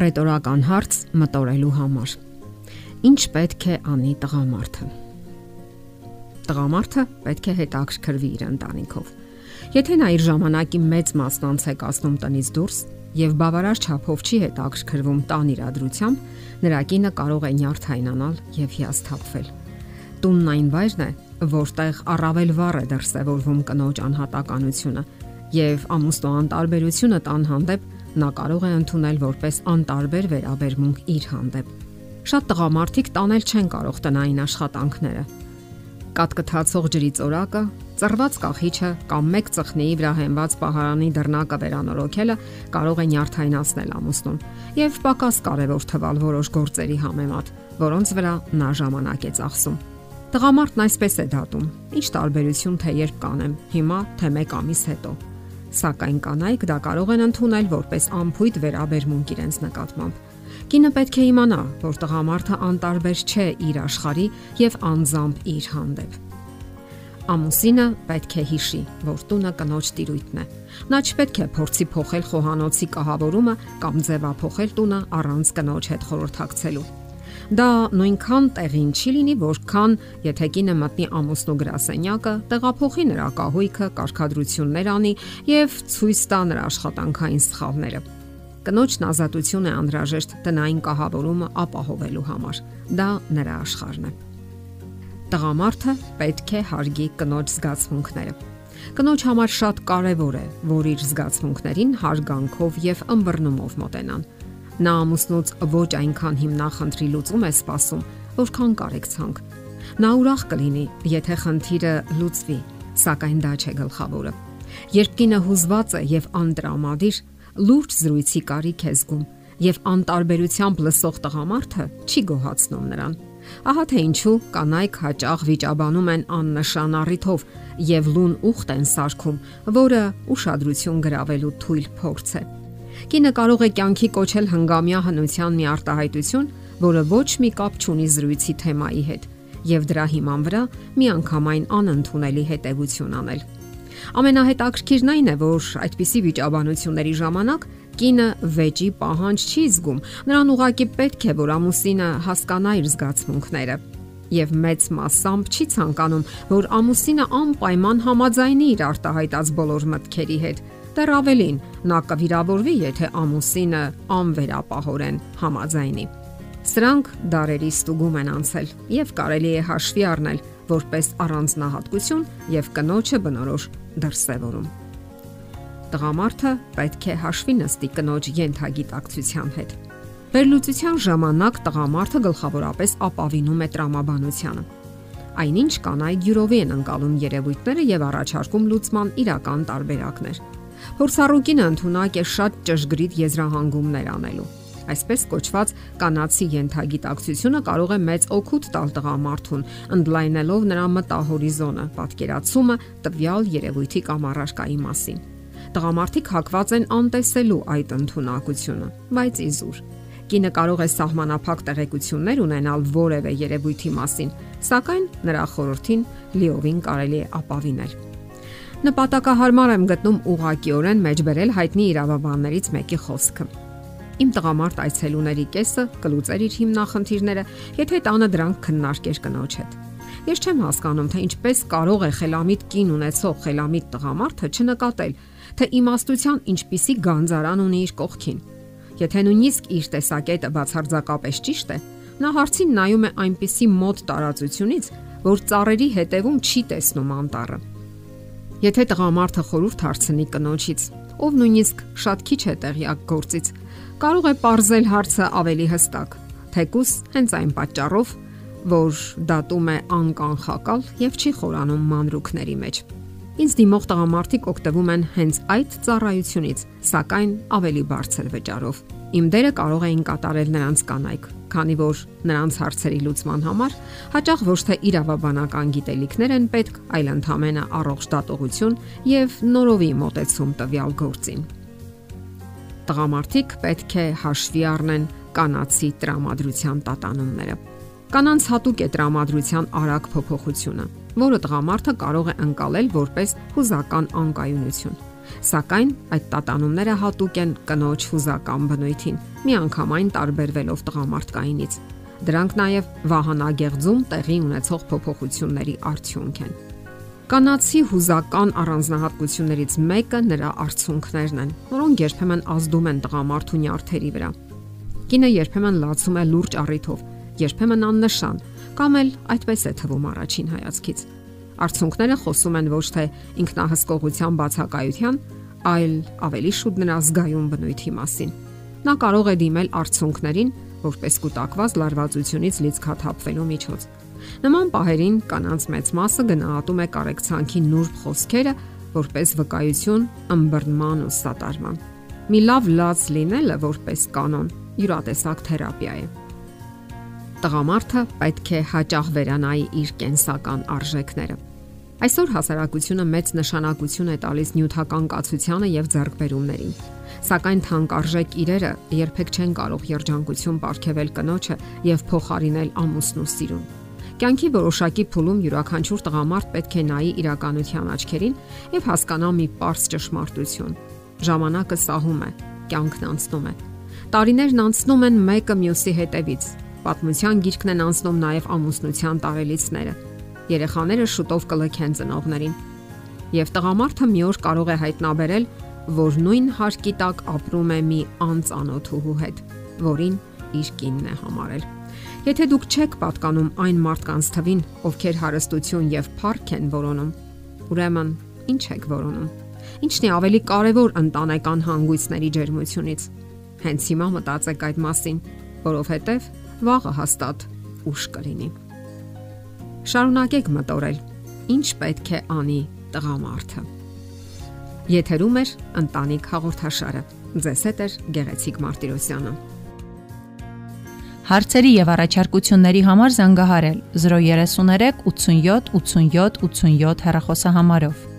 Ռետորական հարց մտորելու համար։ Ինչ պետք է անի տղամարդը։ Տղամարդը պետք է հետաքրքրվի իր ընտանիքով։ Եթե նա իր ժամանակի մեծ մասն անց է կասնում տնից դուրս եւ բավարար չափով չի հետաքրքրվում տան իրադրությամբ, նրա կինը կարող է նյարդայնանալ եւ հիասթափվել։ Տունն այն վայրն է, որտեղ առավել վառ է դրսևորվում կնոջ անհատականությունը եւ ամուսնու անտարբերությունը տան հանդեպ նա կարող է ընդունել որպես անտարբեր վերաբերմունք իր հանդեպ։ Շատ տղամարդիկ տանել չեն կարող տնային աշխատանքները։ Կատկթացող ջրի ծորակը, ծռված կախիչը կամ մեկ ծխնիի վրա հենված պահարանի դռնակը վերանորոգելը կարող է նյարդայնացնել ամուսնուն եւ պակաս կարևոր թվալ որոշ գործերի համեմատ, որոնց վրա նա ժամանակ է ծախսում։ Տղամարդն այսպես է դատում. Ինչ տարբերություն թե երբ կանեմ, հիմա թե 1 ամիս հետո Սակայն կանայք դա կարող են ընդունել որպես ամփույթ վերաբերմունք իրենց նկատմամբ։ Կինը պետք է իմանա, որ տղամարդը անտարբեր չէ իր աշխարհի եւ անձամբ իր հանդեպ։ Ամուսինը պետք է հիշի, որ տունը կնոջ տիրույթն է։ Նա չպետք է փորձի փոխել խոհանոցի կահավորումը կամ ձևափոխել տունը առանց կնոջ հետ խորհրդակցելու։ Դա նույնքան տեղին չի լինի, որքան եթե կինը մտնի ամուսնու գրասենյակը, տեղափոխի նրա կահույքը, կարգադրություններ անի եւ ցույց տա նրա աշխատանքային սխալները։ Կնոջն ազատություն է անհրաժեշտ տնային կահավորումը ապահովելու համար։ Դա նրա աշխարհն է։ Տղամարդը պետք է հարգի կնոջ զգացմունքները։ Կնոջ համար շատ կարևոր է, որ իր զգացմունքներին հարգանքով եւ ըմբռնումով մոտենան Նա ամուսնուց ոչ այնքան հիմնախնդրի լուծում է սպասում, որքան կարեկցանք։ Նա ուրախ կլինի, եթե խնդիրը լուծվի, սակայն դա չէ գլխավորը։ Երբ կինը հուզված է եւ անտրամադիր, լուրջ զրույցի կարիք է զգում եւ անտարբերությամբ լսող տղամարդը չի գոհացնում նրան։ Ահա թե ինչու կանայք հաճախ վիճաբանում են աննշան առիթով եւ լուն ուխտ են սարքում, որը ուշադրություն գրավելու թույլ փորձ է։ Կինը կարող է կյանքի կոչել հնգամյա հնության մի արտահայտություն, որը ոչ մի կապ չունի զրույցի թեմայի հետ, եւ դրա հիման վրա միանգամայն անընդունելի հետևություն անել։ Ամենահետաքրքիրն այն է, որ այդպիսի վիճաբանությունների ժամանակ կինը վեճի պահանջ չի զգում։ Նրան ուղակի պետք է, որ ամուսինը հասկանա իր զգացմունքները եւ մեծ մասամբ չի ցանկանում, որ ամուսինը անպայման համաձայնի իր արտահայտած բոլոր մտքերի հետ Դեռ ավելին, նա կվիրավորվի, եթե ամուսինը անվերապահորեն համաձայնի։ Սրանք դարերի ստուգում են անցել եւ կարելի է հաշվի առնել որպես առանձնահատկություն եւ կնոջը բնորոշ դրսևորում։ Տղամարդը պետք է հաշվի նստի կնոջ յենթագիտակցության հետ։ Վերլուծության ժամանակ տղամարդը գլխավորապես ապավինում է տրամաբանությանը։ Այնինչ կանայք յուրովի են անցալում երևույթները եւ առաջարկում լուծման իրական տարբերակներ։ Փորձառուկինը ընդունակ է շատ ճշգրիտ եզրահանգումներ անելու։ Այսպես կոչված կանացի յենթագիտակցությունը կարող է մեծ օգուտ տալ տղամարդուն, ընդլայնելով նրա մտահորիզոնը, պատկերացումը տվյալ երևույթի կամ առարկայի մասին։ Տղամարդիկ հակված են անտեսելու այդ ընդունակությունը, բայց իզուր կինը կարող է սահմանափակ տեղեկություններ ունենալ որևէ երևույթի մասին, սակայն նրա խորհրդին լիովին կարելի է ապավինել։ Նպատակահարմար եմ գտնում ուղղակիորեն մեջբերել հայտնի իրավաբաններից մեկի խոսքը։ Իմ տղամարդ այցելուների կեսը կլուծեր իր հիմնախնդիրները, եթե տանը դրանք քննարկեր կնոջ հետ։ Ես չեմ հասկանում, թե ինչպես կարող է խելամիտ կին ունեցող խելամիտ տղամարդը չնկատել, թե իմաստության ինչպիսի գանձարան ունի իր կողքին։ Եթե նույնիսկ իր տեսակետը բացարձակապես ճիշտ է, նա հարցին նայում է այնպիսի մոտ տարածությունից, որ ծառերի հետևում չի տեսնում անտառը։ Եթե տղամարդը խորուրդ հարցնի կնոջից, ով նույնիսկ շատ քիչ է տեղյակ գործից, կարող է ողրզել հարցը ավելի հստակ, թեկուս հենց այն պատճառով, որ դատում է անկանխակալ եւ չի խորանում մանրուքների մեջ։ Ինձ դիմող տղամարդիկ օգտվում են հենց այդ ծառայությունից, սակայն ավելի բարձր վճարով։ Իմ դերը կարող էին կատարել նրանց կանայք, քանի որ նրանց հարցերի լուծման համար հաճախ ոչ թե իրավաբանական գիտելիքներ են պետք, այլ ընդհանրապես առողջ դատողություն եւ նորովի մոտեցում տվյալ գործին։ Տղամարդիկ պետք է հաշվի առնեն կանացի տրամադրության տատանումները։ Կանանց հատուկ է տրամադրության արագ փոփոխությունը, որը տղամարդը կարող է ընկալել որպես հուզական անկայունություն։ Սակայն այդ տատանումները հատուկ են կնոջ հուզական բնույթին, միանգամայն տարբերվելով տղամարդկայինից։ Դրանք նաև վահանագեղձում տեղի ունեցող փոփոխությունների արդյունք են։ Կանացի հուզական առանձնահատկություններից մեկը նրա արցունքներն են, որոնք երբեմն ազդում են տղամարդու նյարդերի վրա։ Կինը երբեմն լացում է լուրջ առիթով, երբեմն աննշան, կամ էլ այդպես է թվում առաջին հայացքից։ Արցունքները խոսում են ոչ թե ինքնահսկողության բացակայության, այլ ավելի շուտ նրա զգայուն բնույթի մասին։ Նա կարող է դիմել արցունքներին որպես կൂട്ടակված լարվածությունից լիցքաթափվելու միջոց։ Նման պահերին կանանց մեծ մասը գնահատում է կարեկցանքի նուրբ խոսքերը որպես վկայություն ըմբռնման ու սատարման։ Մի լավ լաց լինելը որպես կանոն յուրատեսակ թերապիա է։ Տղամարդը պետք է հաճախ վերանայի իր կենսական արժեքները Այսօր հասարակությունը մեծ նշանակություն է տալիս նյութական կացությանը եւ ձեռքբերումներին։ Սակայն թանկարժեք իրերը երբեք չեն կարող երջանկություն ապարգևել կնոջը եւ փոխարինել ամուսնու սիրուն։ Կյանքի որոշակի փուլում յուրաքանչյուր տղամարդ պետք է նայի իրականության աչքերին եւ հասկանա մի པարս ճշմարտություն։ Ժամանակը սահում է, կյանքն անցնում է։ Տարիներն անցնում են մեկը մյուսի հետևից։ Պատմության գիրկն են անցնում նաև ամուսնության տարելիցները երեխաները շուտով կլքեն ծնողներին։ Եվ տղամարդը մի օր կարող է հայտնաբերել, որ նույն հարկի տակ ապրում է մի անծանոթ հուհու հետ, որին իր կինն է համարել։ Եթե դուք չեք պատկանում այն մարդկանց թվին, ովքեր հարստություն եւ փառք են որոնում, ուրեմն ինչ եք որոնում։ Ինչն է ավելի կարևոր ընտանեկան հանգույցների ջերմությունից։ Հենց հիմա մտածեք այդ մասին, որովհետև վաղը հաստատ ուշ կլինի։ Շարունակեք մտորել։ Ինչ պետք է անի տղամարդը։ Եթերում է ընտանիք հաղորդաշարը։ Ձեզ հետ է Գեղեցիկ Մարտիրոսյանը։ Հարցերի եւ առաջարկությունների համար զանգահարել 033 87 87 87 հեռախոսահամարով։